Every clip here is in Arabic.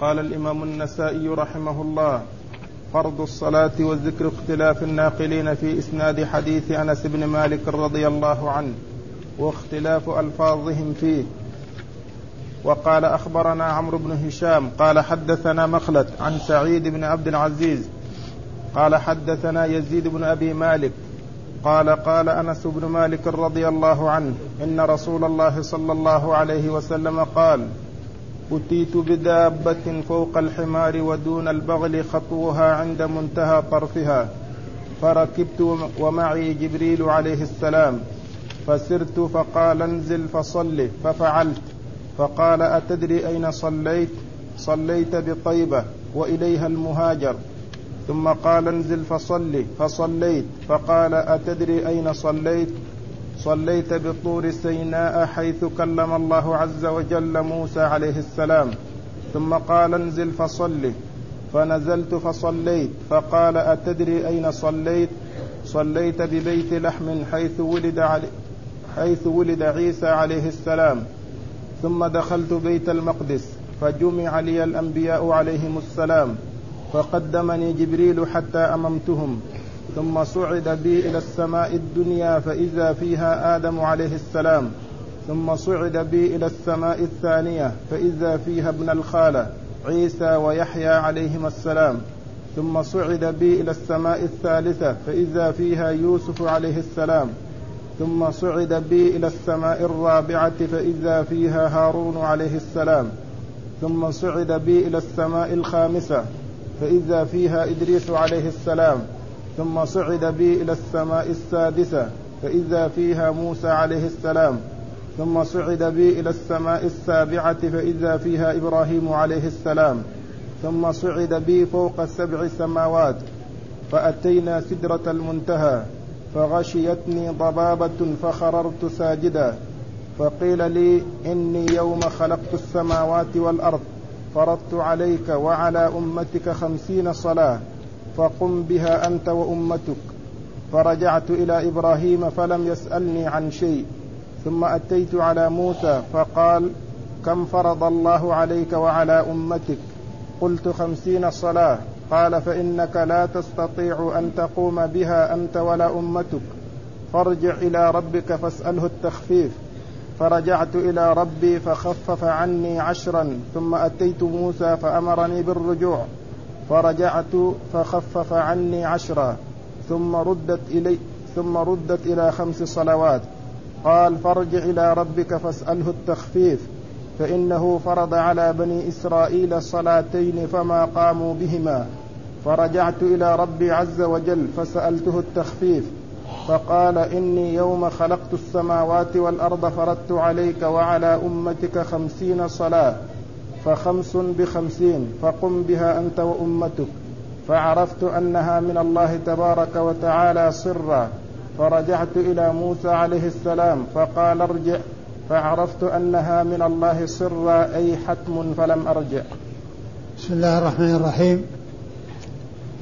قال الإمام النسائي رحمه الله فرض الصلاة وذكر اختلاف الناقلين في إسناد حديث أنس بن مالك رضي الله عنه واختلاف ألفاظهم فيه. وقال أخبرنا عمرو بن هشام قال حدثنا مخلد عن سعيد بن عبد العزيز قال حدثنا يزيد بن أبي مالك قال قال أنس بن مالك رضي الله عنه إن رسول الله صلى الله عليه وسلم قال أتيت بدابة فوق الحمار ودون البغل خطوها عند منتهى طرفها. فركبت ومعي جبريل عليه السلام. فسرت فقال انزل فصل. ففعلت. فقال أتدري أين صليت؟ صليت بطيبة وإليها المهاجر. ثم قال انزل فصل. فصليت. فقال أتدري أين صليت؟ صليت بطور سيناء حيث كلم الله عز وجل موسى عليه السلام. ثم قال انزل فصل فنزلت فصليت. فقال أتدري أين صليت؟ صليت ببيت لحم حيث ولد علي حيث ولد عيسى عليه السلام. ثم دخلت بيت المقدس. فجمع لي الأنبياء عليهم السلام. فقدمني جبريل حتى أممتهم. ثم صعد بي إلى السماء الدنيا فإذا فيها آدم عليه السلام. ثم صعد بي إلى السماء الثانية فإذا فيها ابن الخالة عيسى ويحيى عليهما السلام. ثم صعد بي إلى السماء الثالثة فإذا فيها يوسف عليه السلام. ثم صعد بي إلى السماء الرابعة فإذا فيها هارون عليه السلام. ثم صعد بي إلى السماء الخامسة فإذا فيها إدريس عليه السلام. ثم صعد بي إلى السماء السادسة فإذا فيها موسى عليه السلام. ثم صعد بي إلى السماء السابعة فإذا فيها إبراهيم عليه السلام. ثم صعد بي فوق سبع سماوات فأتينا سدرة المنتهى فغشيتني ضبابة فخررت ساجدا. فقيل لي إني يوم خلقت السماوات والأرض فرضت عليك وعلى أمتك خمسين صلاة. فقم بها أنت وأمتك. فرجعت إلى إبراهيم فلم يسألني عن شيء. ثم أتيت على موسى فقال كم فرض الله عليك وعلى أمتك؟ قلت خمسين صلاة. قال فإنك لا تستطيع أن تقوم بها أنت ولا أمتك. فارجع إلى ربك فاسأله التخفيف. فرجعت إلى ربي فخفف عني عشرا. ثم أتيت موسى فأمرني بالرجوع. فرجعت فخفف عني عشرا ثم ردت إلي ثم ردت إلى خمس صلوات. قال فارجع إلى ربك فاسأله التخفيف فإنه فرض على بني إسرائيل صلاتين فما قاموا بهما. فرجعت إلى ربي عز وجل فسألته التخفيف فقال إني يوم خلقت السماوات والأرض فرضت عليك وعلى أمتك خمسين صلاة. فخمس بخمسين فقم بها أنت وأمتك. فعرفت أنها من الله تبارك وتعالى سرا. فرجعت إلى موسى عليه السلام فقال ارجع. فعرفت أنها من الله سرا أي حتم فلم أرجع. بسم الله الرحمن الرحيم.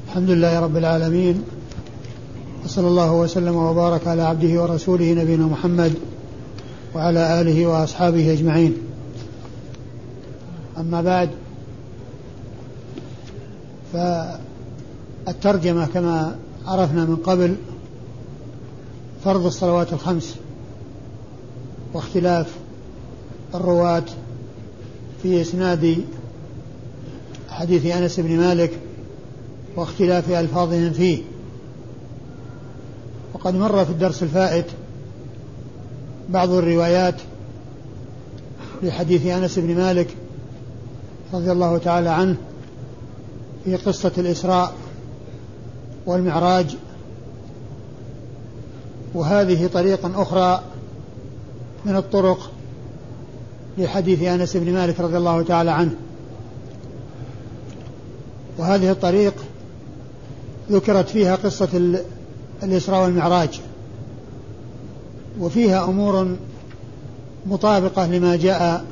الحمد لله رب العالمين. وصلى الله وسلم وبارك على عبده ورسوله نبينا محمد وعلى آله وأصحابه أجمعين. أما بعد فالترجمة كما عرفنا من قبل فرض الصلوات الخمس واختلاف الرواة في إسناد حديث أنس بن مالك واختلاف ألفاظهم فيه. وقد مر في الدرس الفائت بعض الروايات لحديث أنس بن مالك رضي الله تعالى عنه في قصة الإسراء والمعراج. وهذه طريقة أخرى من الطرق لحديث أنس بن مالك رضي الله تعالى عنه. وهذه الطريق ذكرت فيها قصة الإسراء والمعراج. وفيها أمور مطابقة لما جاء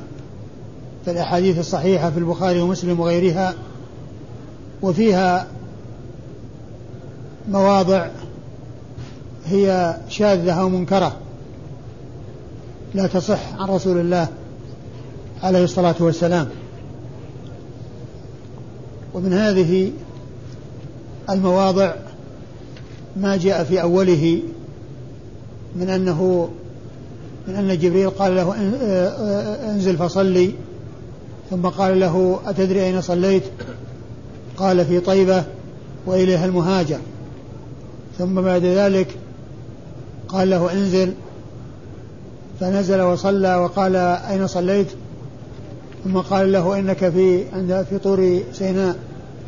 في الأحاديث الصحيحة في البخاري ومسلم وغيرها وفيها مواضع هي شاذة أو منكرة لا تصح عن رسول الله عليه الصلاة والسلام. ومن هذه المواضع ما جاء في أوله من أنه من أن جبريل قال له أنزل فصلي. ثم قال له أتدري أين صليت؟ قال في طيبة وإليها المهاجر. ثم بعد ذلك قال له انزل. فنزل وصلى وقال أين صليت؟ ثم قال له إنك في عند في طور سيناء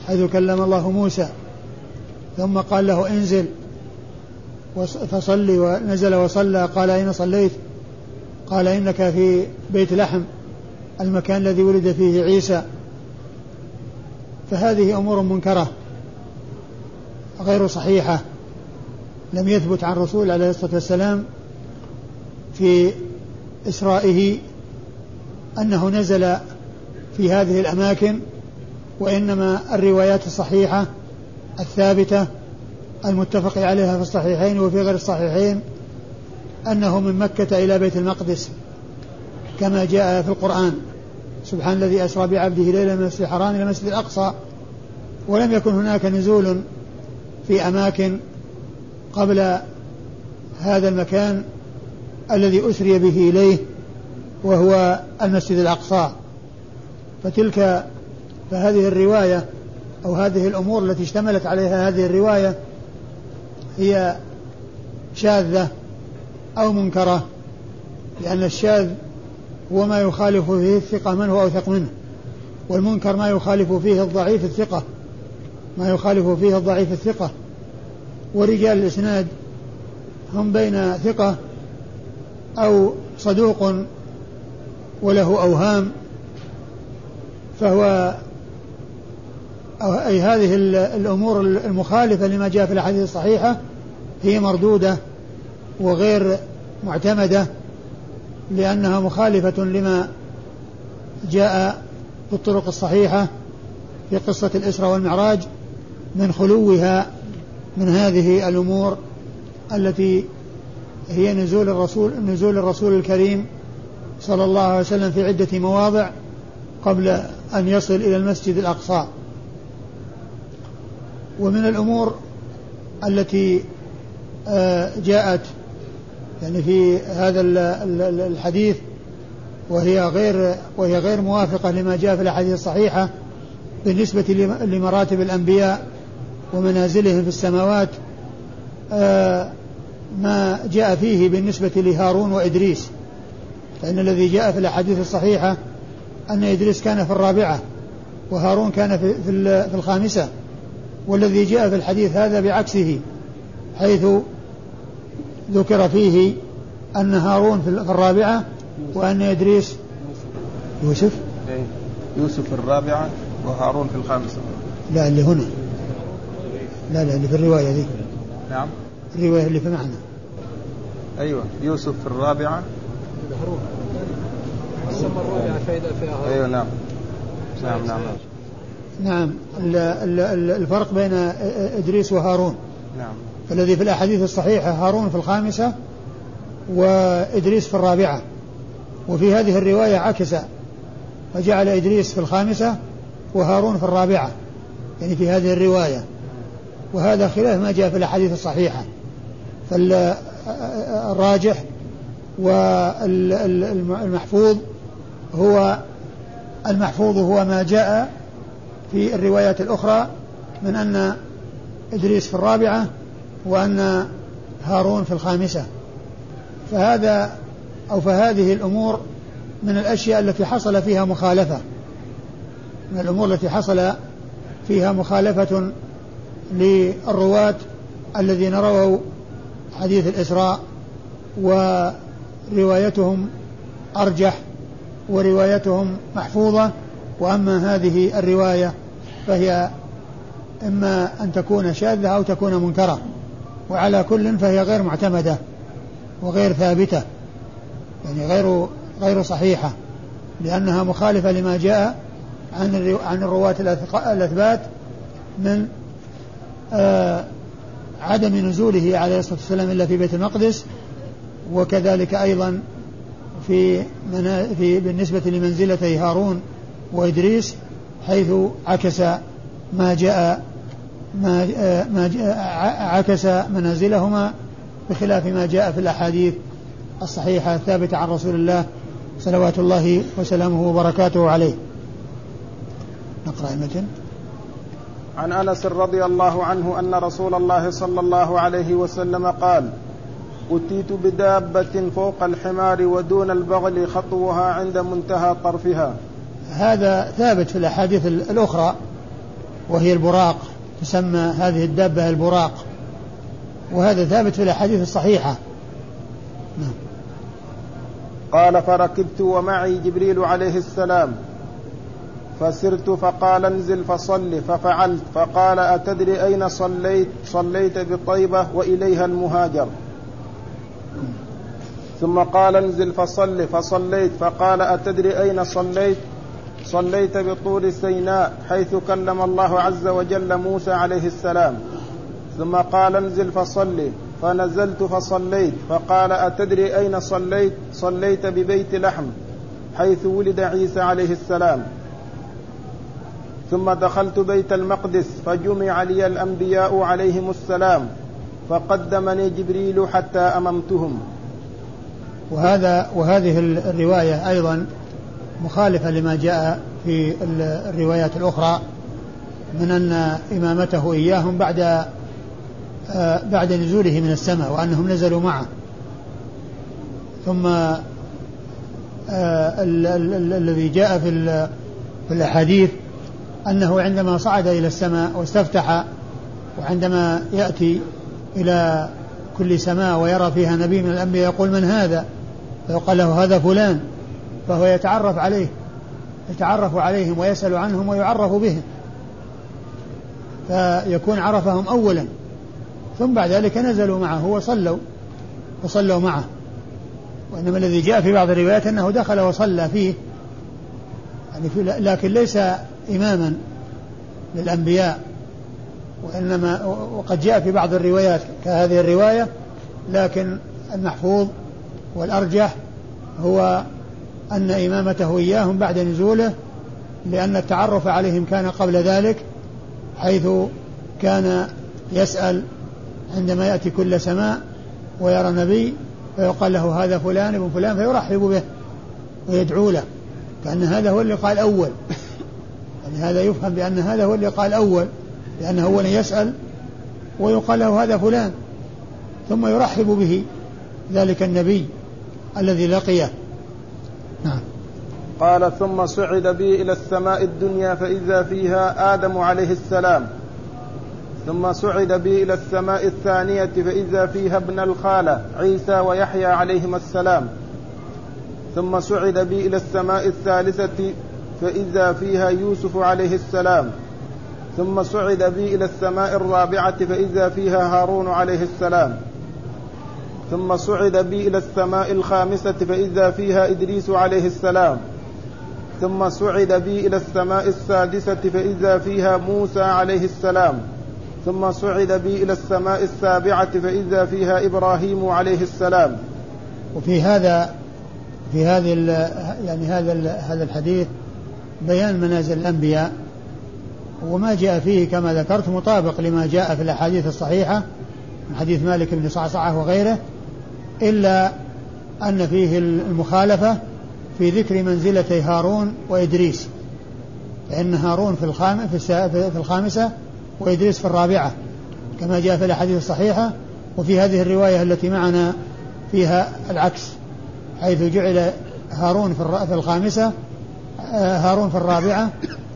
حيث كلم الله موسى. ثم قال له انزل. فصلي ونزل وصلى. قال أين صليت؟ قال إنك في بيت لحم. المكان الذي ولد فيه عيسى. فهذه أمور منكرة غير صحيحة. لم يثبت عن الرسول عليه الصلاة والسلام في إسرائه أنه نزل في هذه الأماكن وإنما الروايات الصحيحة الثابتة المتفق عليها في الصحيحين وفي غير الصحيحين أنه من مكة إلى بيت المقدس. كما جاء في القرآن. سبحان الذي أسرى بعبده ليلا من المسجد الحرام إلى المسجد الأقصى. ولم يكن هناك نزول في أماكن قبل هذا المكان الذي أسري به إليه وهو المسجد الأقصى. فتلك فهذه الرواية أو هذه الأمور التي اشتملت عليها هذه الرواية هي شاذة أو منكرة لأن الشاذ هو ما يخالف فيه الثقة من هو أوثق منه. والمنكر ما يخالف فيه الضعيف الثقة. ما يخالف فيه الضعيف الثقة. ورجال الإسناد هم بين ثقة أو صدوق وله أوهام. فهو أي هذه الأمور المخالفة لما جاء في الأحاديث الصحيحة هي مردودة وغير معتمدة. لأنها مخالفة لما جاء في الطرق الصحيحة في قصة الإسراء والمعراج من خلوها من هذه الأمور التي هي نزول الرسول نزول الرسول الكريم صلى الله عليه وسلم في عدة مواضع قبل أن يصل إلى المسجد الأقصى. ومن الأمور التي آه، جاءت يعني في هذا الحديث وهي غير وهي غير موافقة لما جاء في الأحاديث الصحيحة بالنسبة لمراتب الأنبياء ومنازلهم في السماوات آه، ما جاء فيه بالنسبة لهارون وإدريس. فإن الذي جاء في الأحاديث الصحيحة أن إدريس كان في الرابعة وهارون كان في, في الخامسة والذي جاء في الحديث هذا بعكسه حيث ذكر فيه أن هارون في الرابعة وأن إدريس يوسف؟ إيه. يوسف في الرابعة وهارون في الخامسة. لا اللي هنا. لا لا اللي في الرواية ذي نعم. الرواية اللي في معنا أيوة. يوسف في الرابعة. هارون الرابعة فائدة فيها أيوة نعم. نعم نعم. نعم. الفرق بين إدريس وهارون. نعم. فالذي في الأحاديث الصحيحة هارون في الخامسة وإدريس في الرابعة. وفي هذه الرواية عكس فجعل إدريس في الخامسة وهارون في الرابعة يعني في هذه الرواية. وهذا خلاف ما جاء في الأحاديث الصحيحة. فالراجح والمحفوظ هو المحفوظ هو ما جاء في الروايات الأخرى من أن إدريس في الرابعة وأن هارون في الخامسة. فهذا أو فهذه الأمور من الأشياء التي حصل فيها مخالفة. من الأمور التي حصل فيها مخالفة للرواة الذين رووا حديث الإسراء وروايتهم أرجح وروايتهم محفوظة. وأما هذه الرواية فهي إما أن تكون شاذة أو تكون منكرة. وعلى كل فهي غير معتمدة وغير ثابتة يعني غير غير صحيحة لأنها مخالفة لما جاء عن عن الرواة الأثبات من آه عدم نزوله عليه الصلاة والسلام إلا في بيت المقدس وكذلك أيضا في, في بالنسبة لمنزلتي هارون وإدريس حيث عكس ما جاء ما ما عكس منازلهما بخلاف ما جاء في الأحاديث الصحيحة الثابتة عن رسول الله صلوات الله وسلامه وبركاته عليه. نقرأ المتن عن أنس رضي الله عنه أن رسول الله صلى الله عليه وسلم قال اتيت بدابة فوق الحمار ودون البغل خطوها عند منتهى طرفها. هذا ثابت في الأحاديث الأخرى وهي البراق. تسمى هذه الدابة البراق وهذا ثابت في الأحاديث الصحيحة. نعم. قال فركبت ومعي جبريل عليه السلام فسرت فقال انزل فصل ففعلت فقال أتدري أين صليت؟ صليت بطيبة وإليها المهاجر. ثم قال انزل فصل فصليت فقال أتدري أين صليت؟ صليت بطول سيناء حيث كلم الله عز وجل موسى عليه السلام. ثم قال انزل فصل فنزلت فصليت. فقال أتدري أين صليت؟ صليت ببيت لحم حيث ولد عيسى عليه السلام. ثم دخلت بيت المقدس فجمع لي الأنبياء عليهم السلام. فقدمني جبريل حتى أممتهم. وهذا وهذه الرواية أيضا مخالفة لما جاء في الروايات الأخرى من أن إمامته إياهم بعد آه، بعد نزوله من السماء وأنهم نزلوا معه. ثم آه، الذي جاء في الأحاديث أنه عندما صعد إلى السماء واستفتح وعندما يأتي إلى كل سماء ويرى فيها نبي من الأنبياء يقول من هذا؟ فيقال له هذا فلان. فهو يتعرف عليه يتعرف عليهم ويسأل عنهم ويعرف بهم. فيكون عرفهم أولا ثم بعد ذلك نزلوا معه وصلوا وصلوا معه. وإنما الذي جاء في بعض الروايات أنه دخل وصلى فيه. يعني في لكن ليس إماما للأنبياء وإنما وقد جاء في بعض الروايات كهذه الرواية لكن المحفوظ والأرجح هو أن إمامته إياهم بعد نزوله لأن التعرف عليهم كان قبل ذلك حيث كان يسأل عندما يأتي كل سماء ويرى نبي فيقال له هذا فلان ابن فلان فيرحب به ويدعو له. كأن هذا هو اللقاء الأول. يعني هذا يفهم بأن هذا هو اللقاء الأول لأنه أولا يسأل ويقال له هذا فلان ثم يرحب به ذلك النبي الذي لقيه. نعم. قال ثم صعد بي إلى السماء الدنيا فإذا فيها آدم عليه السلام. ثم صعد بي إلى السماء الثانية فإذا فيها ابن الخالة عيسى ويحيى عليهما السلام. ثم صعد بي إلى السماء الثالثة فإذا فيها يوسف عليه السلام. ثم صعد بي إلى السماء الرابعة فإذا فيها هارون عليه السلام. ثم صعد بي إلى السماء الخامسة فإذا فيها إدريس عليه السلام. ثم صعد بي إلى السماء السادسة فإذا فيها موسى عليه السلام. ثم صعد بي إلى السماء السابعة فإذا فيها إبراهيم عليه السلام. وفي هذا في هذه يعني هذا هذا الحديث بيان منازل الأنبياء. وما جاء فيه كما ذكرت مطابق لما جاء في الأحاديث الصحيحة من حديث مالك بن صعصعة وغيره إلا أن فيه المخالفة في ذكر منزلتي هارون وإدريس فإن هارون في الخام في الخامسة وإدريس في الرابعة كما جاء في الأحاديث الصحيحة وفي هذه الرواية التي معنا فيها العكس حيث جعل هارون في الخامسة آه، هارون في الرابعة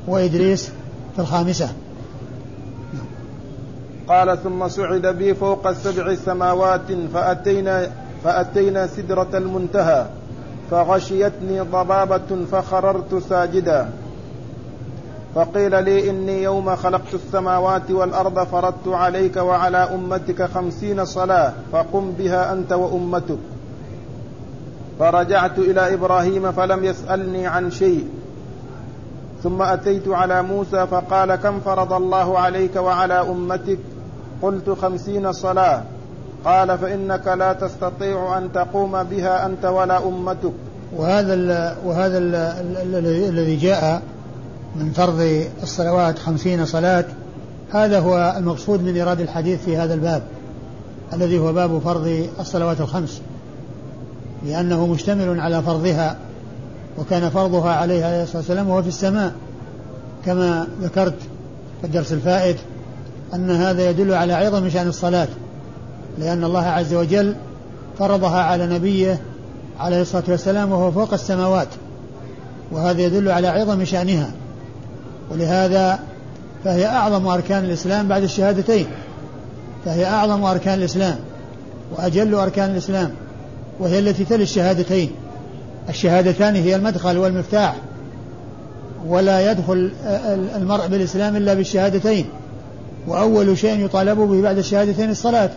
وإدريس في الخامسة. قال ثم صعد بي فوق سبع سماوات فأتينا فأتينا سدرة المنتهى فغشيتني ضبابة فخررت ساجدا. فقيل لي إني يوم خلقت السماوات والأرض فرضت عليك وعلى أمتك خمسين صلاة فقم بها أنت وأمتك. فرجعت إلى إبراهيم فلم يسألني عن شيء. ثم أتيت على موسى فقال كم فرض الله عليك وعلى أمتك؟ قلت خمسين صلاة. قال فإنك لا تستطيع أن تقوم بها أنت ولا أمتك. وهذا ال وهذا ال الذي جاء من فرض الصلوات خمسين صلاة هذا هو المقصود من إيراد الحديث في هذا الباب الذي هو باب فرض الصلوات الخمس. لأنه مشتمل على فرضها وكان فرضها عليه عليه الصلاة والسلام وهو في السماء. كما ذكرت في الدرس الفائت أن هذا يدل على عظم شأن الصلاة. لأن الله عز وجل فرضها على نبيه عليه الصلاة والسلام وهو فوق السماوات وهذا يدل على عظم شأنها. ولهذا فهي أعظم أركان الإسلام بعد الشهادتين. فهي أعظم أركان الإسلام وأجل أركان الإسلام وهي التي تلي الشهادتين. الشهادتان هي المدخل والمفتاح ولا يدخل المرء بالإسلام إلا بالشهادتين وأول شيء يطالب به بعد الشهادتين الصلاة.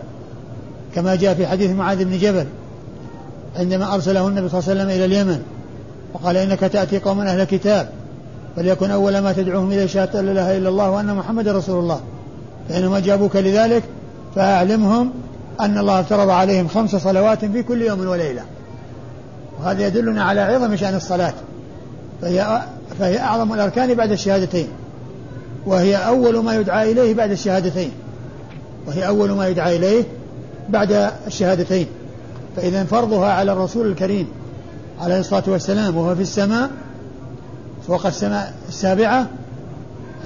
كما جاء في حديث معاذ بن جبل عندما أرسله النبي صلى الله عليه وسلم إلى اليمن وقال إنك تأتي قوما أهل كتاب فليكن أول ما تدعوهم إلى شهادة لا إله إلا الله وأن محمد رسول الله. فإنما جابوك لذلك فأعلمهم أن الله افترض عليهم خمس صلوات في كل يوم وليلة. وهذا يدلنا على عظم شأن الصلاة. فهي, فهي أعظم الأركان بعد الشهادتين. وهي أول ما يدعى إليه بعد الشهادتين. وهي أول ما يدعى إليه بعد الشهادتين فإذا فرضها على الرسول الكريم عليه الصلاة والسلام وهو في السماء فوق السماء السابعة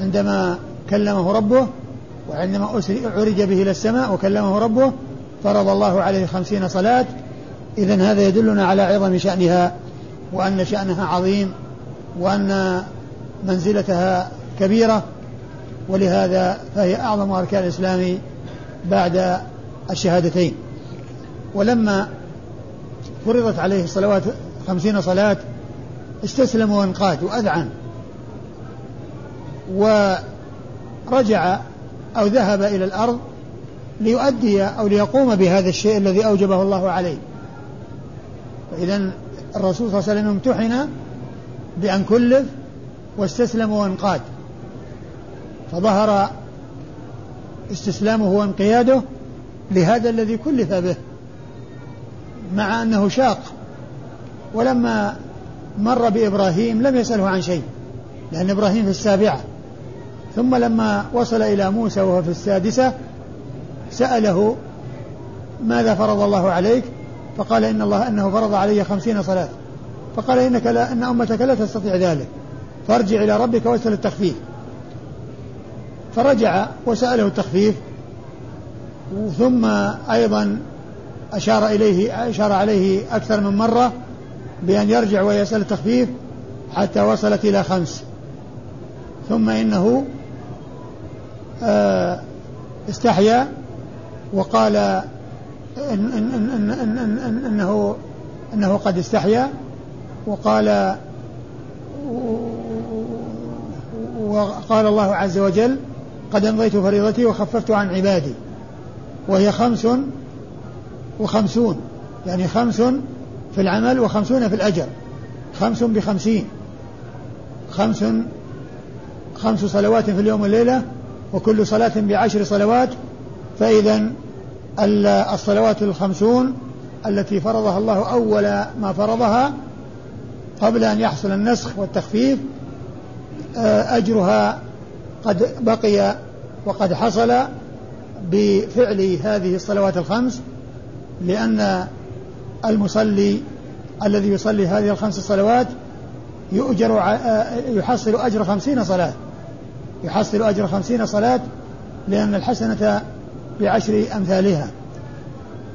عندما كلمه ربه وعندما عرج به إلى السماء وكلمه ربه فرض الله عليه خمسين صلاة. إذا هذا يدلنا على عظم شأنها وأن شأنها عظيم وأن منزلتها كبيرة ولهذا فهي أعظم أركان الإسلام بعد الشهادتين. ولما فرضت عليه الصلوات خمسين صلاة استسلم وانقاد وأذعن. ورجع أو ذهب إلى الأرض ليؤدي أو ليقوم بهذا الشيء الذي أوجبه الله عليه. فإذا الرسول صلى الله عليه وسلم امتحن بأن كلف واستسلم وانقاد. فظهر استسلامه وانقياده لهذا الذي كلف به مع أنه شاق. ولما مر بإبراهيم لم يسأله عن شيء لأن إبراهيم في السابعة. ثم لما وصل إلى موسى وهو في السادسة سأله ماذا فرض الله عليك؟ فقال إن الله أنه فرض علي خمسين صلاة. فقال إنك لا إن أمتك لا تستطيع ذلك. فارجع إلى ربك واسأل التخفيف. فرجع وسأله التخفيف. ثم أيضا أشار إليه أشار عليه أكثر من مرة بأن يرجع ويسأل التخفيف حتى وصلت إلى خمس. ثم إنه آه، استحيا وقال إن إن إن إن إن إن إنه إنه قد استحيا وقال وقال الله عز وجل قد أمضيت فريضتي وخففت عن عبادي. وهي خمس وخمسون. يعني خمس في العمل وخمسون في الأجر. خمس بخمسين. خمس خمس صلوات في اليوم والليلة وكل صلاة بعشر صلوات. فإذا الصلوات الخمسون التي فرضها الله أول ما فرضها قبل أن يحصل النسخ والتخفيف آه، أجرها قد بقي وقد حصل بفعل هذه الصلوات الخمس لأن المصلي الذي يصلي هذه الخمس صلوات يؤجر آه، يحصل أجر خمسين صلاة. يحصل أجر خمسين صلاة لأن الحسنة بعشر أمثالها.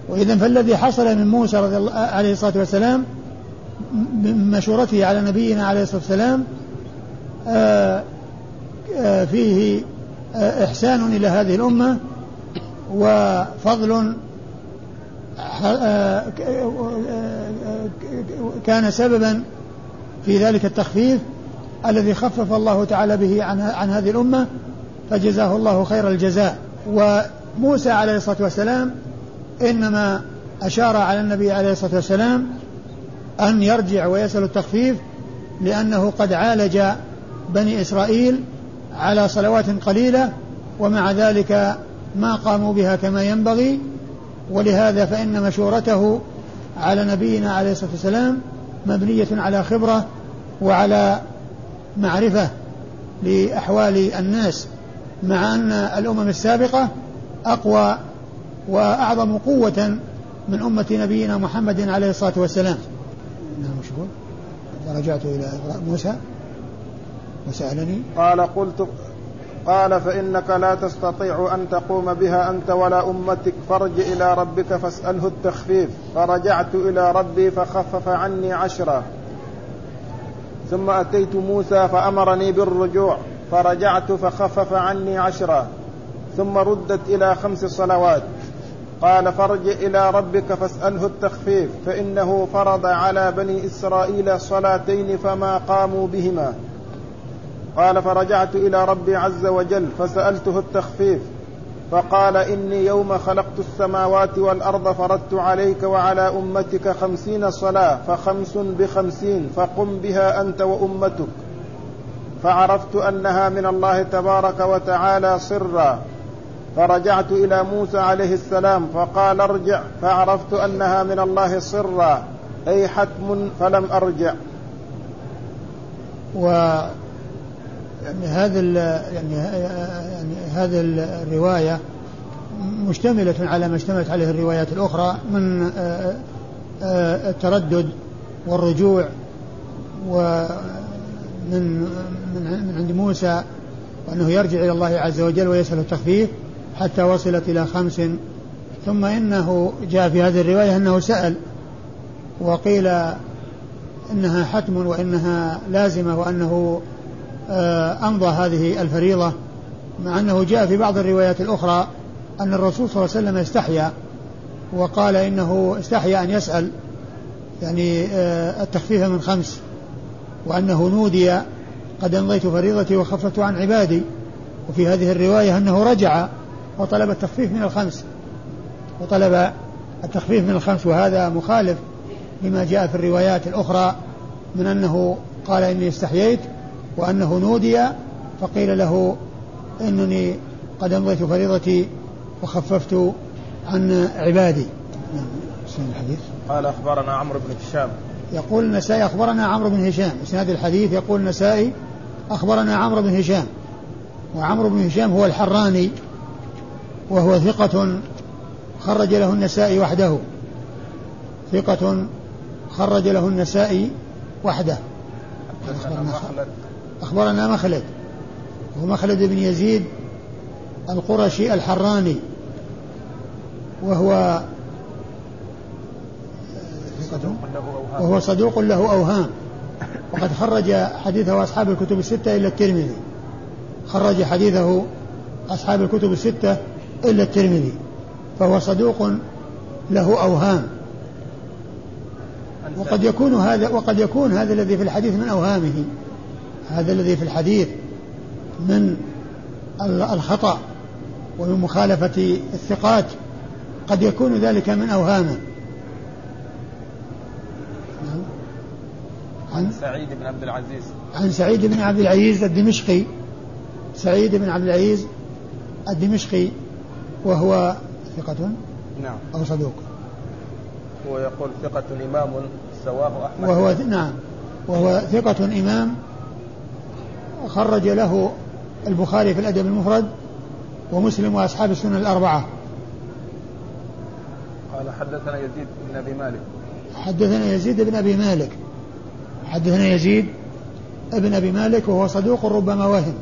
وإذا فالذي حصل من موسى رضي الله عليه الصلاة والسلام من مشورته على نبينا عليه الصلاة والسلام آه، آه، فيه إحسان إلى هذه الأمة وفضل كان سببا في ذلك التخفيف الذي خفف الله تعالى به عن عن هذه الأمة فجزاه الله خير الجزاء. وموسى عليه الصلاة والسلام إنما أشار على النبي عليه الصلاة والسلام أن يرجع ويسأل التخفيف لأنه قد عالج بني إسرائيل على صلوات قليلة ومع ذلك ما قاموا بها كما ينبغي ولهذا فإن مشورته على نبينا عليه الصلاة والسلام مبنية على خبرة وعلى معرفة لأحوال الناس مع أن الأمم السابقة أقوى وأعظم قوة من أمة نبينا محمد عليه الصلاة والسلام. نعم مشهور فرجعت إلى موسى وسألني. قال قلت قال فإنك لا تستطيع أن تقوم بها أنت ولا أمتك فارج إلى ربك فاسأله التخفيف. فرجعت إلى ربي فخفف عني عشرا ثم أتيت موسى فأمرني بالرجوع فرجعت فخفف عني عشرا ثم ردت إلى خمس صلوات. قال فارجع إلى ربك فاسأله التخفيف فإنه فرض على بني إسرائيل صلاتين فما قاموا بهما. قال فرجعت إلى ربي عز وجل فسألته التخفيف فقال إني يوم خلقت السماوات والأرض فرضت عليك وعلى أمتك خمسين صلاة فخمس بخمسين فقم بها أنت وأمتك. فعرفت أنها من الله تبارك وتعالى سرا فرجعت إلى موسى عليه السلام فقال ارجع فعرفت أنها من الله سرا أي حتم فلم أرجع. و يعني هذا يعني يعني هذه الرواية مشتملة على ما اشتملت عليه الروايات الأخرى من آه، آه، التردد والرجوع ومن من عند موسى وأنه يرجع إلى الله عز وجل ويسأل التخفيف حتى وصلت إلى خمس. ثم إنه جاء في هذه الرواية أنه سأل وقيل إنها حتم وإنها لازمة وأنه آه، أمضى هذه الفريضة مع أنه جاء في بعض الروايات الأخرى أن الرسول صلى الله عليه وسلم استحيا وقال إنه استحيا أن يسأل يعني آه، التخفيف من خمس وأنه نودي قد أمضيت فريضتي وخففت عن عبادي. وفي هذه الرواية أنه رجع وطلب التخفيف من الخمس وطلب التخفيف من الخمس وهذا مخالف لما جاء في الروايات الأخرى من أنه قال إني استحييت وأنه نودي فقيل له إنني قد أمضيت فريضتي وخففت عن عبادي. نعم الحديث. قال أخبرنا عمرو بن هشام. يقول النسائي أخبرنا عمرو بن هشام. إسناد الحديث يقول النسائي أخبرنا عمرو بن هشام. وعمرو بن هشام هو الحراني وهو ثقة خرج له النسائي وحده. ثقة خرج له النسائي وحده. أخبرنا مخلد ومخلد بن يزيد القرشي الحراني. وهو وهو صدوق له أوهام. وقد خرج حديثه أصحاب الكتب الستة إلا الترمذي. خرج حديثه أصحاب الكتب الستة إلا الترمذي. فهو صدوق له أوهام. وقد يكون هذا وقد يكون هذا الذي في الحديث من أوهامه. هذا الذي في الحديث من الخطأ ومن مخالفة الثقات قد يكون ذلك من أوهامه. نعم. عن سعيد بن عبد العزيز. عن سعيد بن عبد العزيز الدمشقي. سعيد بن عبد العزيز الدمشقي وهو ثقة؟ نعم. أو صدوق؟ هو يقول ثقة إمام سواه أحمد. وهو نعم. وهو ثقة إمام خرج له البخاري في الأدب المفرد ومسلم وأصحاب السنن الأربعة. قال حدثنا يزيد بن أبي مالك. حدثنا يزيد بن أبي مالك. حدثنا يزيد ابن أبي مالك وهو صدوق ربما وهم.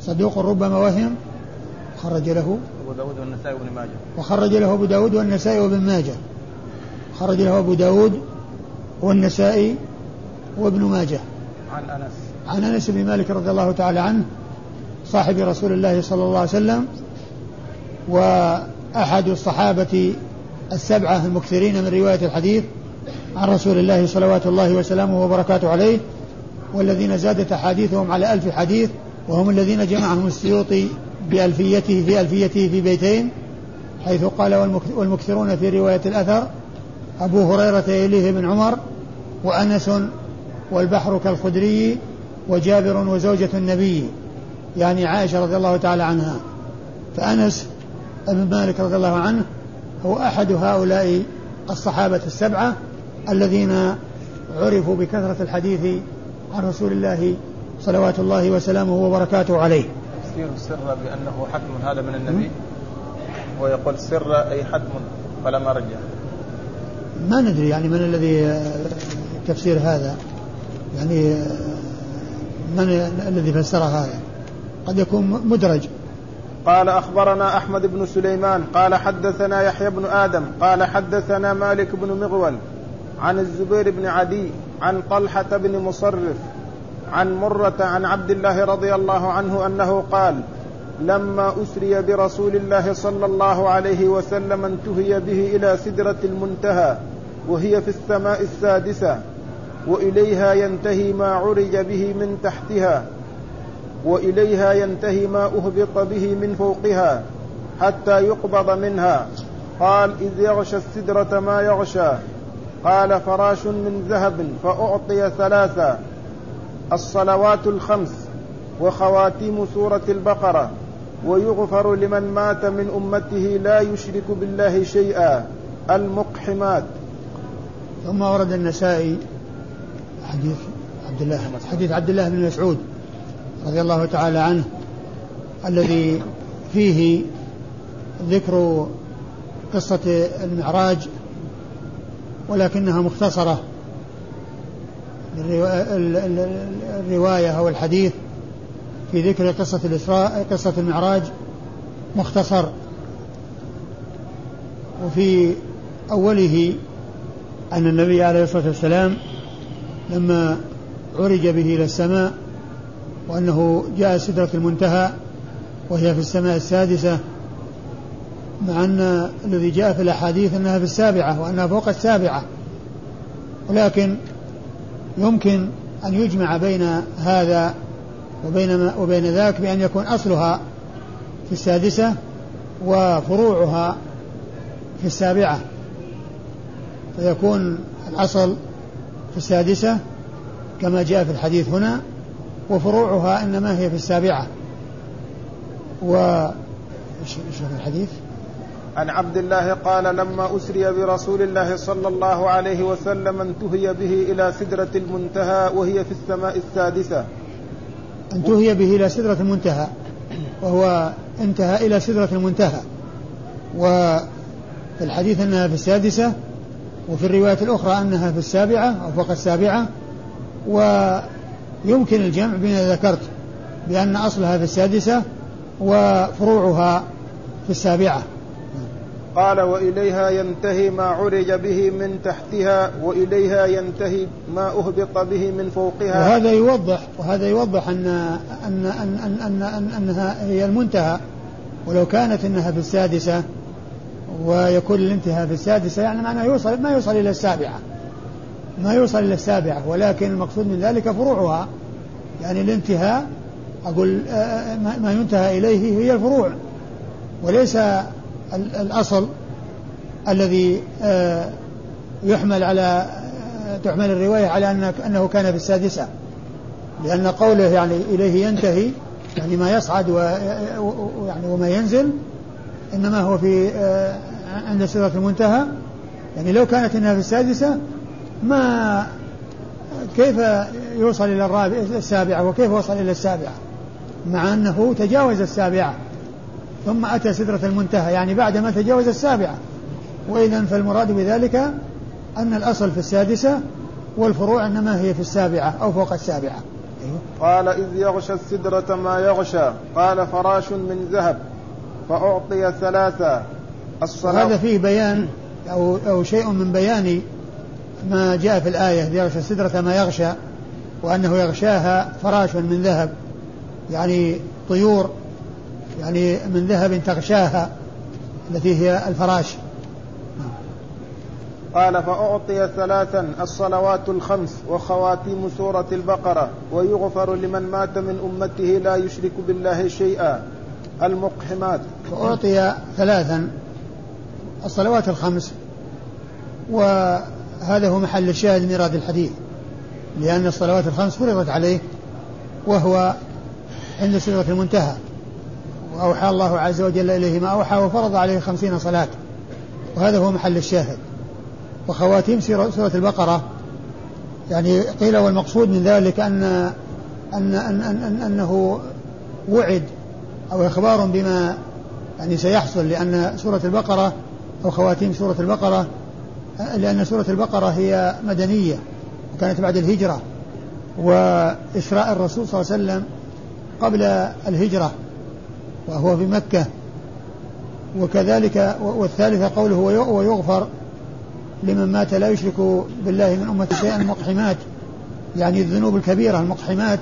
صدوق ربما وهم خرج له. أبو داود والنسائي وابن ماجه. وخرج له أبو داود والنسائي وابن ماجه. خرج له أبو داود والنسائي وابن ماجه. عن أنس. عن انس بن مالك رضي الله تعالى عنه صاحب رسول الله صلى الله عليه وسلم وأحد الصحابة السبعة المكثرين من رواية الحديث عن رسول الله صلوات الله وسلامه وبركاته عليه والذين زادت أحاديثهم على ألف حديث وهم الذين جمعهم السيوطي بألفيته في ألفيته في بيتين حيث قال والمكثرون في رواية الأثر أبو هريرة يليه بن عمر وأنس والبحر كالخدري وجابر وزوجة النبي يعني عائشة رضي الله تعالى عنها. فأنس بن مالك رضي الله عنه هو أحد هؤلاء الصحابة السبعة الذين عرفوا بكثرة الحديث عن رسول الله صلوات الله وسلامه وبركاته عليه. تفسير السر بأنه حتم هذا من النبي؟ ويقول سر أي حتم فلا مرجع ما ندري يعني من الذي تفسير هذا. يعني من الذي فسر هذا؟ قد يكون مدرج. قال أخبرنا أحمد بن سليمان قال حدثنا يحيى بن آدم قال حدثنا مالك بن مغول عن الزبير بن عدي عن طلحة بن مصرف عن مرة عن عبد الله رضي الله عنه أنه قال لما أسري برسول الله صلى الله عليه وسلم انتهي به إلى سدرة المنتهى وهي في السماء السادسة وإليها ينتهي ما عرج به من تحتها وإليها ينتهي ما أهبط به من فوقها حتى يقبض منها. قال إذ يغشى السدرة ما يغشى. قال فراش من ذهب فأعطي ثلاثا الصلوات الخمس وخواتيم سورة البقرة ويغفر لمن مات من أمته لا يشرك بالله شيئا المقحمات. ثم ورد النسائي حديث عبد الله حديث عبد الله بن مسعود رضي الله تعالى عنه الذي فيه ذكر قصة المعراج ولكنها مختصرة الرواية أو الحديث في ذكر قصة الإسراء قصة المعراج مختصر. وفي أوله أن النبي عليه الصلاة والسلام لما عرج به إلى السماء وأنه جاء سدرة المنتهى وهي في السماء السادسة مع أن الذي جاء في الأحاديث أنها في السابعة وأنها فوق السابعة. ولكن يمكن أن يجمع بين هذا وبين وبين ذاك بأن يكون أصلها في السادسة وفروعها في السابعة. فيكون الأصل في السادسة كما جاء في الحديث هنا وفروعها إنما هي في السابعة. و إيش الحديث؟ عن عبد الله قال لما أسري برسول الله صلى الله عليه وسلم انتهي به إلى سدرة المنتهى وهي في السماء السادسة. انتهي به إلى سدرة المنتهى وهو انتهى إلى سدرة المنتهى. وفي الحديث أنها في السادسة وفي الرواية الأخرى أنها في السابعة أو فوق السابعة ويمكن الجمع بين ذكرت بأن أصلها في السادسة وفروعها في السابعة. قال وإليها ينتهي ما عرج به من تحتها وإليها ينتهي ما أهبط به من فوقها. وهذا يوضح وهذا يوضح أن أن أن, أن, أن أنها هي المنتهى ولو كانت أنها في السادسة ويكون الانتهاء في السادسة يعني معناه يوصل ما يوصل إلى السابعة. ما يوصل إلى السابعة ولكن المقصود من ذلك فروعها. يعني الانتهاء أقول آه، آه، ما ينتهى إليه هي الفروع. وليس الأصل الذي آه، يحمل على تحمل الرواية على أنه كان في السادسة. لأن قوله يعني إليه ينتهي يعني ما يصعد ويعني وما ينزل إنما هو في عند سدرة المنتهى. يعني لو كانت إنها في السادسة ما كيف يوصل إلى الرابع السابعة؟ وكيف وصل إلى السابعة؟ مع أنه تجاوز السابعة. ثم أتى سدرة المنتهى. يعني بعدما تجاوز السابعة. وإذا فالمراد بذلك أن الأصل في السادسة والفروع إنما هي في السابعة أو فوق السابعة. قال إذ يغشى السدرة ما يغشى. قال فراش من ذهب. فأعطي ثلاثة. الصلاة. هذا فيه بيان أو, أو شيء من بيان ما جاء في الآية يغشى السدرة ما يغشى وأنه يغشاها فراش من ذهب يعني طيور يعني من ذهب تغشاها التي هي الفراش. قال فأعطي ثلاثا الصلوات الخمس وخواتيم سورة البقرة ويغفر لمن مات من أمته لا يشرك بالله شيئا. المقحمات. فأعطي ثلاثا الصلوات الخمس وهذا هو محل الشاهد من إيراد الحديث لأن الصلوات الخمس فرضت عليه وهو عند سدرة المنتهى. وأوحى الله عز وجل إليه ما أوحى وفرض عليه خمسين صلاة. وهذا هو محل الشاهد. وخواتيم سورة البقرة يعني قيل والمقصود من ذلك أن, أن, أن, أن أنه وعد أو إخبار بما يعني سيحصل لأن سورة البقرة أو خواتيم سورة البقرة لأن سورة البقرة هي مدنية وكانت بعد الهجرة. وإسراء الرسول صلى الله عليه وسلم قبل الهجرة وهو في مكة. وكذلك والثالثة قوله ويغفر لمن مات لا يشرك بالله من أمة شيئا المقحمات يعني الذنوب الكبيرة المقحمات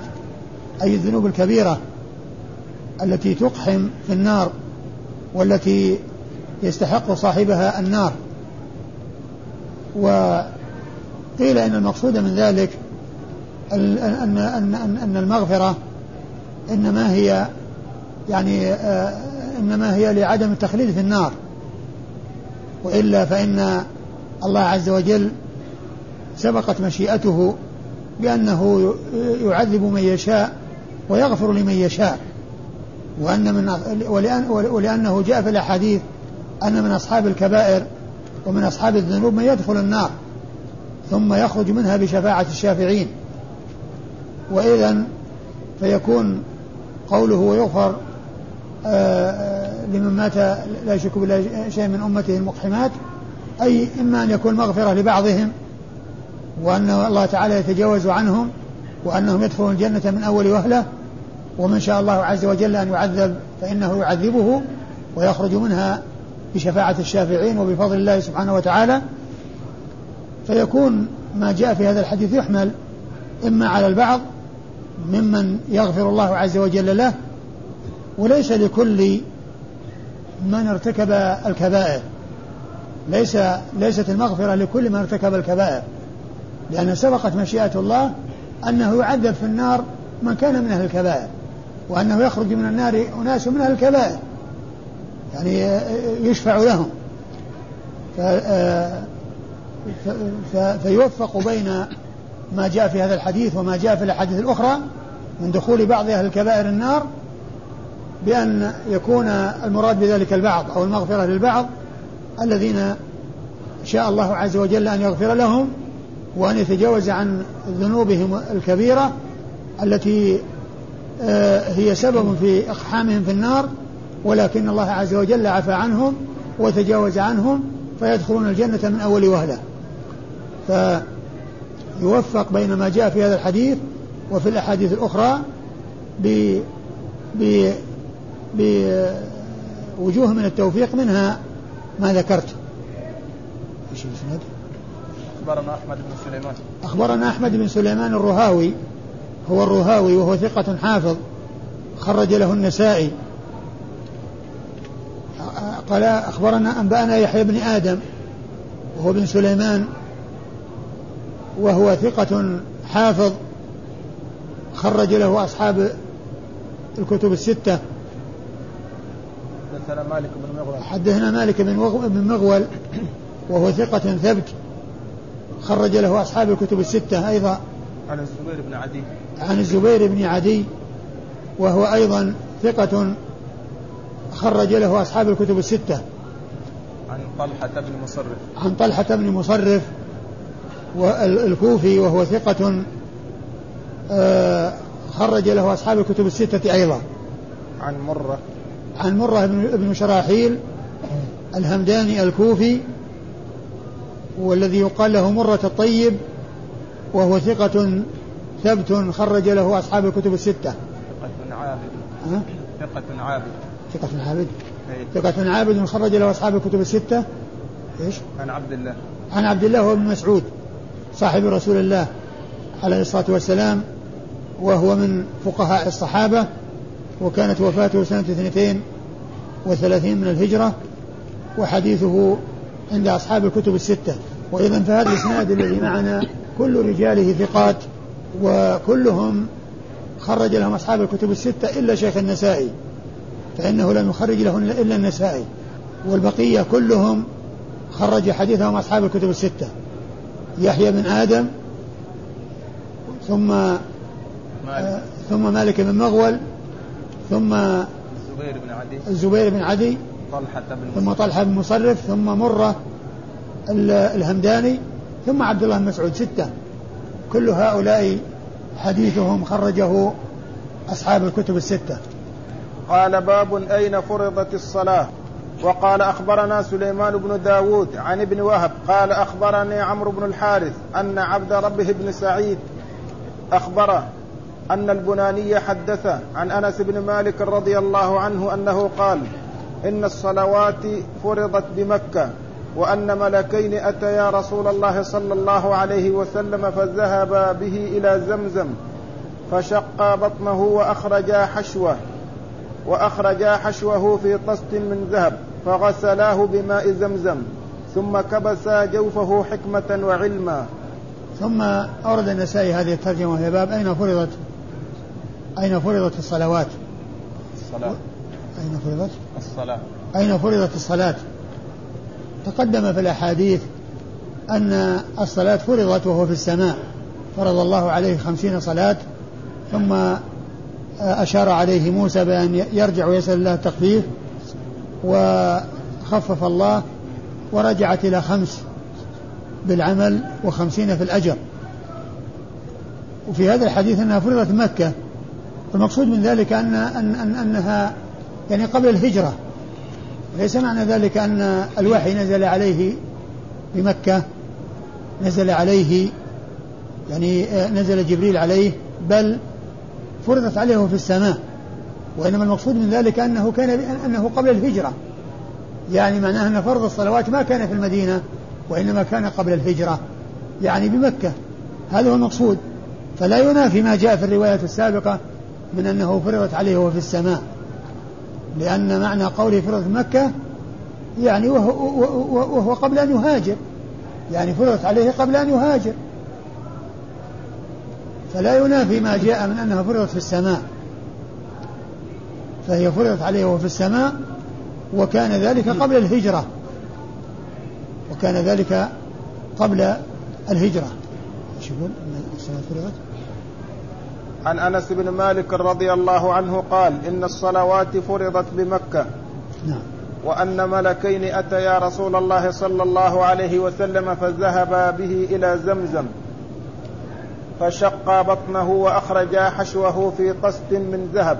أي الذنوب الكبيرة. التي تقحم في النار والتي يستحق صاحبها النار. وقيل إن المقصود من ذلك ان ان ان, أن المغفرة إنما هي يعني آه، إنما هي لعدم التخليد في النار. وإلا فإن الله عز وجل سبقت مشيئته بأنه يعذب من يشاء ويغفر لمن يشاء. وأن من ولأن ولأنه جاء في الأحاديث أن من أصحاب الكبائر ومن أصحاب الذنوب من يدخل النار ثم يخرج منها بشفاعة الشافعين. وإذا فيكون قوله ويغفر آه، لمن مات لا يشرك بالله شيء من أمته المقحمات أي إما أن يكون مغفرة لبعضهم وأن الله تعالى يتجاوز عنهم وأنهم يدخلون الجنة من أول وهلة ومن شاء الله عز وجل أن يعذب فإنه يعذبه ويخرج منها بشفاعة الشافعين وبفضل الله سبحانه وتعالى. فيكون ما جاء في هذا الحديث يحمل إما على البعض ممن يغفر الله عز وجل له وليس لكل من ارتكب الكبائر. ليس ليست المغفرة لكل من ارتكب الكبائر لأن سبقت مشيئة الله أنه يعذب في النار من كان من أهل الكبائر. وأنه يخرج من النار أناس من أهل الكبائر يعني يشفع لهم. فيوفق بين ما جاء في هذا الحديث وما جاء في الأحاديث الأخرى من دخول بعض أهل الكبائر النار بأن يكون المراد بذلك البعض أو المغفرة للبعض الذين شاء الله عز وجل أن يغفر لهم وأن يتجاوز عن ذنوبهم الكبيرة التي آه، هي سبب في إقحامهم في النار ولكن الله عز وجل عفى عنهم وتجاوز عنهم فيدخلون الجنة من أول وهلة. فيوفق بين ما جاء في هذا الحديث وفي الأحاديث الأخرى ب بوجوه من التوفيق منها ما ذكرت. إيش الإسناد؟ أخبرنا أحمد بن سليمان. أخبرنا أحمد بن سليمان الرهاوي هو الرهاوي وهو ثقة حافظ خرج له النسائي. قال أخبرنا أنبأنا يحيى بن آدم وهو بن سليمان وهو ثقة حافظ خرج له أصحاب الكتب الستة. حدثنا مالك بن مغول. حدثنا مالك بن مغول وهو ثقة ثبت خرج له أصحاب الكتب الستة أيضا. عن الزبير بن عدي. عن الزبير بن عدي وهو أيضا ثقة خرج له أصحاب الكتب الستة. عن طلحة بن مصرف. عن طلحة بن مصرف والكوفي وهو ثقة آه، خرج له أصحاب الكتب الستة أيضا. عن مرة. عن مرة بن شراحيل الهمداني الكوفي والذي يقال له مرة الطيب وهو ثقة ثبت خرج له أصحاب الكتب الستة. ثقة عابد. ها؟ ثقة عابد. ثقة عابد. إيه. ثقة عابد خرج له أصحاب الكتب الستة. إيش؟ عن عبد الله. عن عبد الله وابن مسعود صاحب رسول الله عليه الصلاة والسلام وهو من فقهاء الصحابة وكانت وفاته سنة اثنتين وثلاثين من الهجرة وحديثه عند أصحاب الكتب الستة. وإذا فهذا الإسناد الذي معنا كل رجاله ثقات وكلهم خرج لهم أصحاب الكتب الستة إلا شيخ النسائي فإنه لم يخرج له إلا النسائي والبقية كلهم خرج حديثهم أصحاب الكتب الستة يحيى بن آدم ثم مالك. آه ثم مالك بن مغول ثم الزبير بن عدي الزبير بن عدي طلحة بن ثم طلحة بن مصرف ثم مرة الهمداني ثم عبد الله بن مسعود ستة. كل هؤلاء حديثهم خرجه أصحاب الكتب الستة. قال باب أين فرضت الصلاة؟ وقال أخبرنا سليمان بن داود عن ابن وهب قال أخبرني عمرو بن الحارث أن عبد ربه بن سعيد أخبره أن البناني حدث عن أنس بن مالك رضي الله عنه أنه قال إن الصلوات فرضت بمكة. وأن ملكين أتيا رسول الله صلى الله عليه وسلم فذهبا به إلى زمزم فشقا بطنه وأخرجا حشوة وأخرجا حشوه في طست من ذهب فغسلاه بماء زمزم ثم كبسا جوفه حكمة وعلما. ثم أورد النسائي هذه الترجمة في باب أين فرضت؟ أين فرضت الصلوات؟ الصلاة. أين فرضت؟ الصلاة. أين فرضت الصلاة؟ تقدم في الأحاديث أن الصلاة فرضت وهو في السماء فرض الله عليه خمسين صلاة ثم أشار عليه موسى بأن يرجع ويسأل الله التخفيف وخفف الله ورجعت إلى خمس بالعمل وخمسين في الأجر. وفي هذا الحديث أنها فرضت مكة المقصود من ذلك أن, أن, أن أنها يعني قبل الهجرة. ليس معنى ذلك أن الوحي نزل عليه بمكة نزل عليه يعني نزل جبريل عليه بل فرضت عليه في السماء. وإنما المقصود من ذلك أنه كان أنه قبل الهجرة. يعني معناه أن فرض الصلوات ما كان في المدينة وإنما كان قبل الهجرة يعني بمكة. هذا هو المقصود. فلا ينافي ما جاء في الرواية السابقة من أنه فرضت عليه وهو في السماء. لأن معنى قوله فرضت مكة يعني وهو, وهو قبل أن يهاجر. يعني فرضت عليه قبل أن يهاجر. فلا ينافي ما جاء من أنها فرضت في السماء. فهي فرضت عليه وهو في السماء وكان ذلك قبل الهجرة. وكان ذلك قبل الهجرة. إيش يقول الصلاة فرضت؟ عن أنس بن مالك رضي الله عنه قال إن الصلوات فرضت بمكة نعم. وأن ملكين أتيا رسول الله صلى الله عليه وسلم فذهبا به إلى زمزم فشقا بطنه وأخرجا حشوه في قسط من ذهب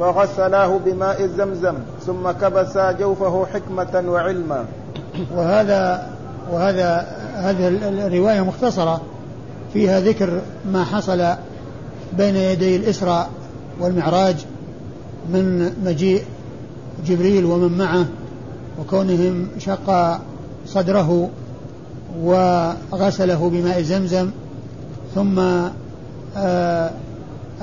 فغسلاه بماء زمزم ثم كبسا جوفه حكمة وعلما. وهذا وهذا هذه الرواية مختصرة فيها ذكر ما حصل بين يدي الإسراء والمعراج من مجيء جبريل ومن معه وكونهم شق صدره وغسله بماء زمزم ثم آآ آه،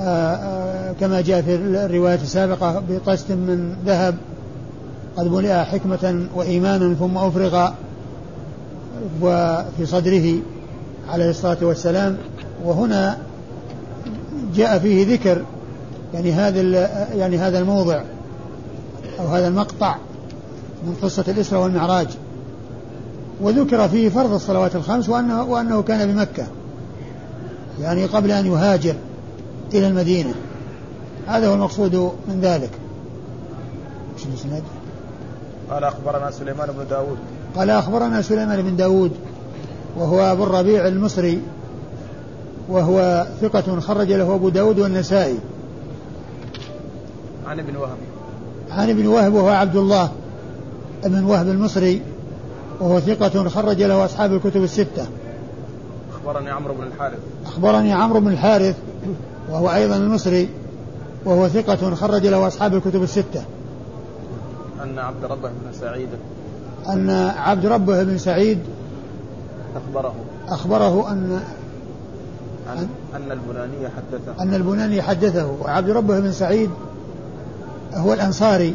آآ آه، آه، كما جاء في الرواية السابقة بطست من ذهب قد ملئ حكمة وإيمانا ثم أفرغ وفي صدره عليه الصلاة والسلام. وهنا جاء فيه ذكر يعني هذا يعني هذا الموضع أو هذا المقطع من قصة الإسراء والمعراج. وذكر فيه فرض الصلوات الخمس وأنه, وأنه كان بمكة يعني قبل أن يهاجر إلى المدينة. هذا هو المقصود من ذلك. إيش الإسناد؟ قال أخبرنا سليمان بن داود. قال أخبرنا سليمان بن داود وهو أبو الربيع المصري. وهو ثقة خرج له أبو داود والنسائي. عن ابن وهب. عن ابن وهب وهو عبد الله ابن وهب المصري وهو ثقة خرج له أصحاب الكتب الستة. أخبرني عمرو بن الحارث. أخبرني عمرو بن الحارث وهو أيضا المصري وهو ثقة خرج له أصحاب الكتب الستة. أن عبد ربه بن سعيد. أن عبد ربه بن سعيد أخبره. أخبره أن أن, أن البناني حدثه. أن البناني حدثه وعبد ربه بن سعيد هو الأنصاري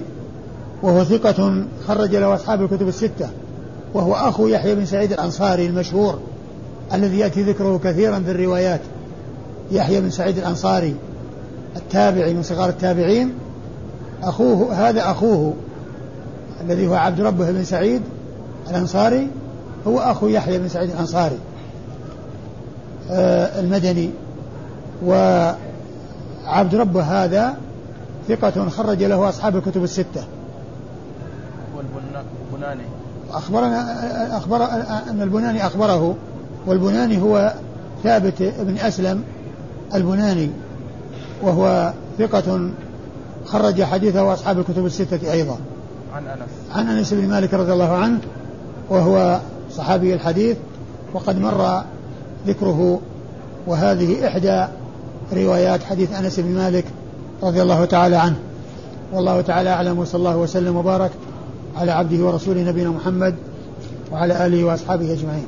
وهو ثقة خرج له أصحاب الكتب الستة وهو أخو يحيى بن سعيد الأنصاري المشهور الذي يأتي ذكره كثيرا في الروايات. يحيى بن سعيد الأنصاري التابعي من صغار التابعين. أخوه هذا أخوه الذي هو عبد ربه بن سعيد الأنصاري هو أخو يحيى بن سعيد الأنصاري. المدني. وعبد ربه هذا ثقة خرج له أصحاب الكتب الستة. والبناني. أخبرنا أخبر أن البناني أخبره. والبناني هو ثابت بن أسلم البناني. وهو ثقة خرج حديثه أصحاب الكتب الستة أيضا. عن أنس. عن أنس بن مالك رضي الله عنه. وهو صحابي الحديث. وقد مر ذكره وهذه إحدى روايات حديث أنس بن مالك رضي الله تعالى عنه. والله تعالى أعلم وصلى الله وسلم وبارك على عبده ورسوله نبينا محمد وعلى آله وأصحابه أجمعين.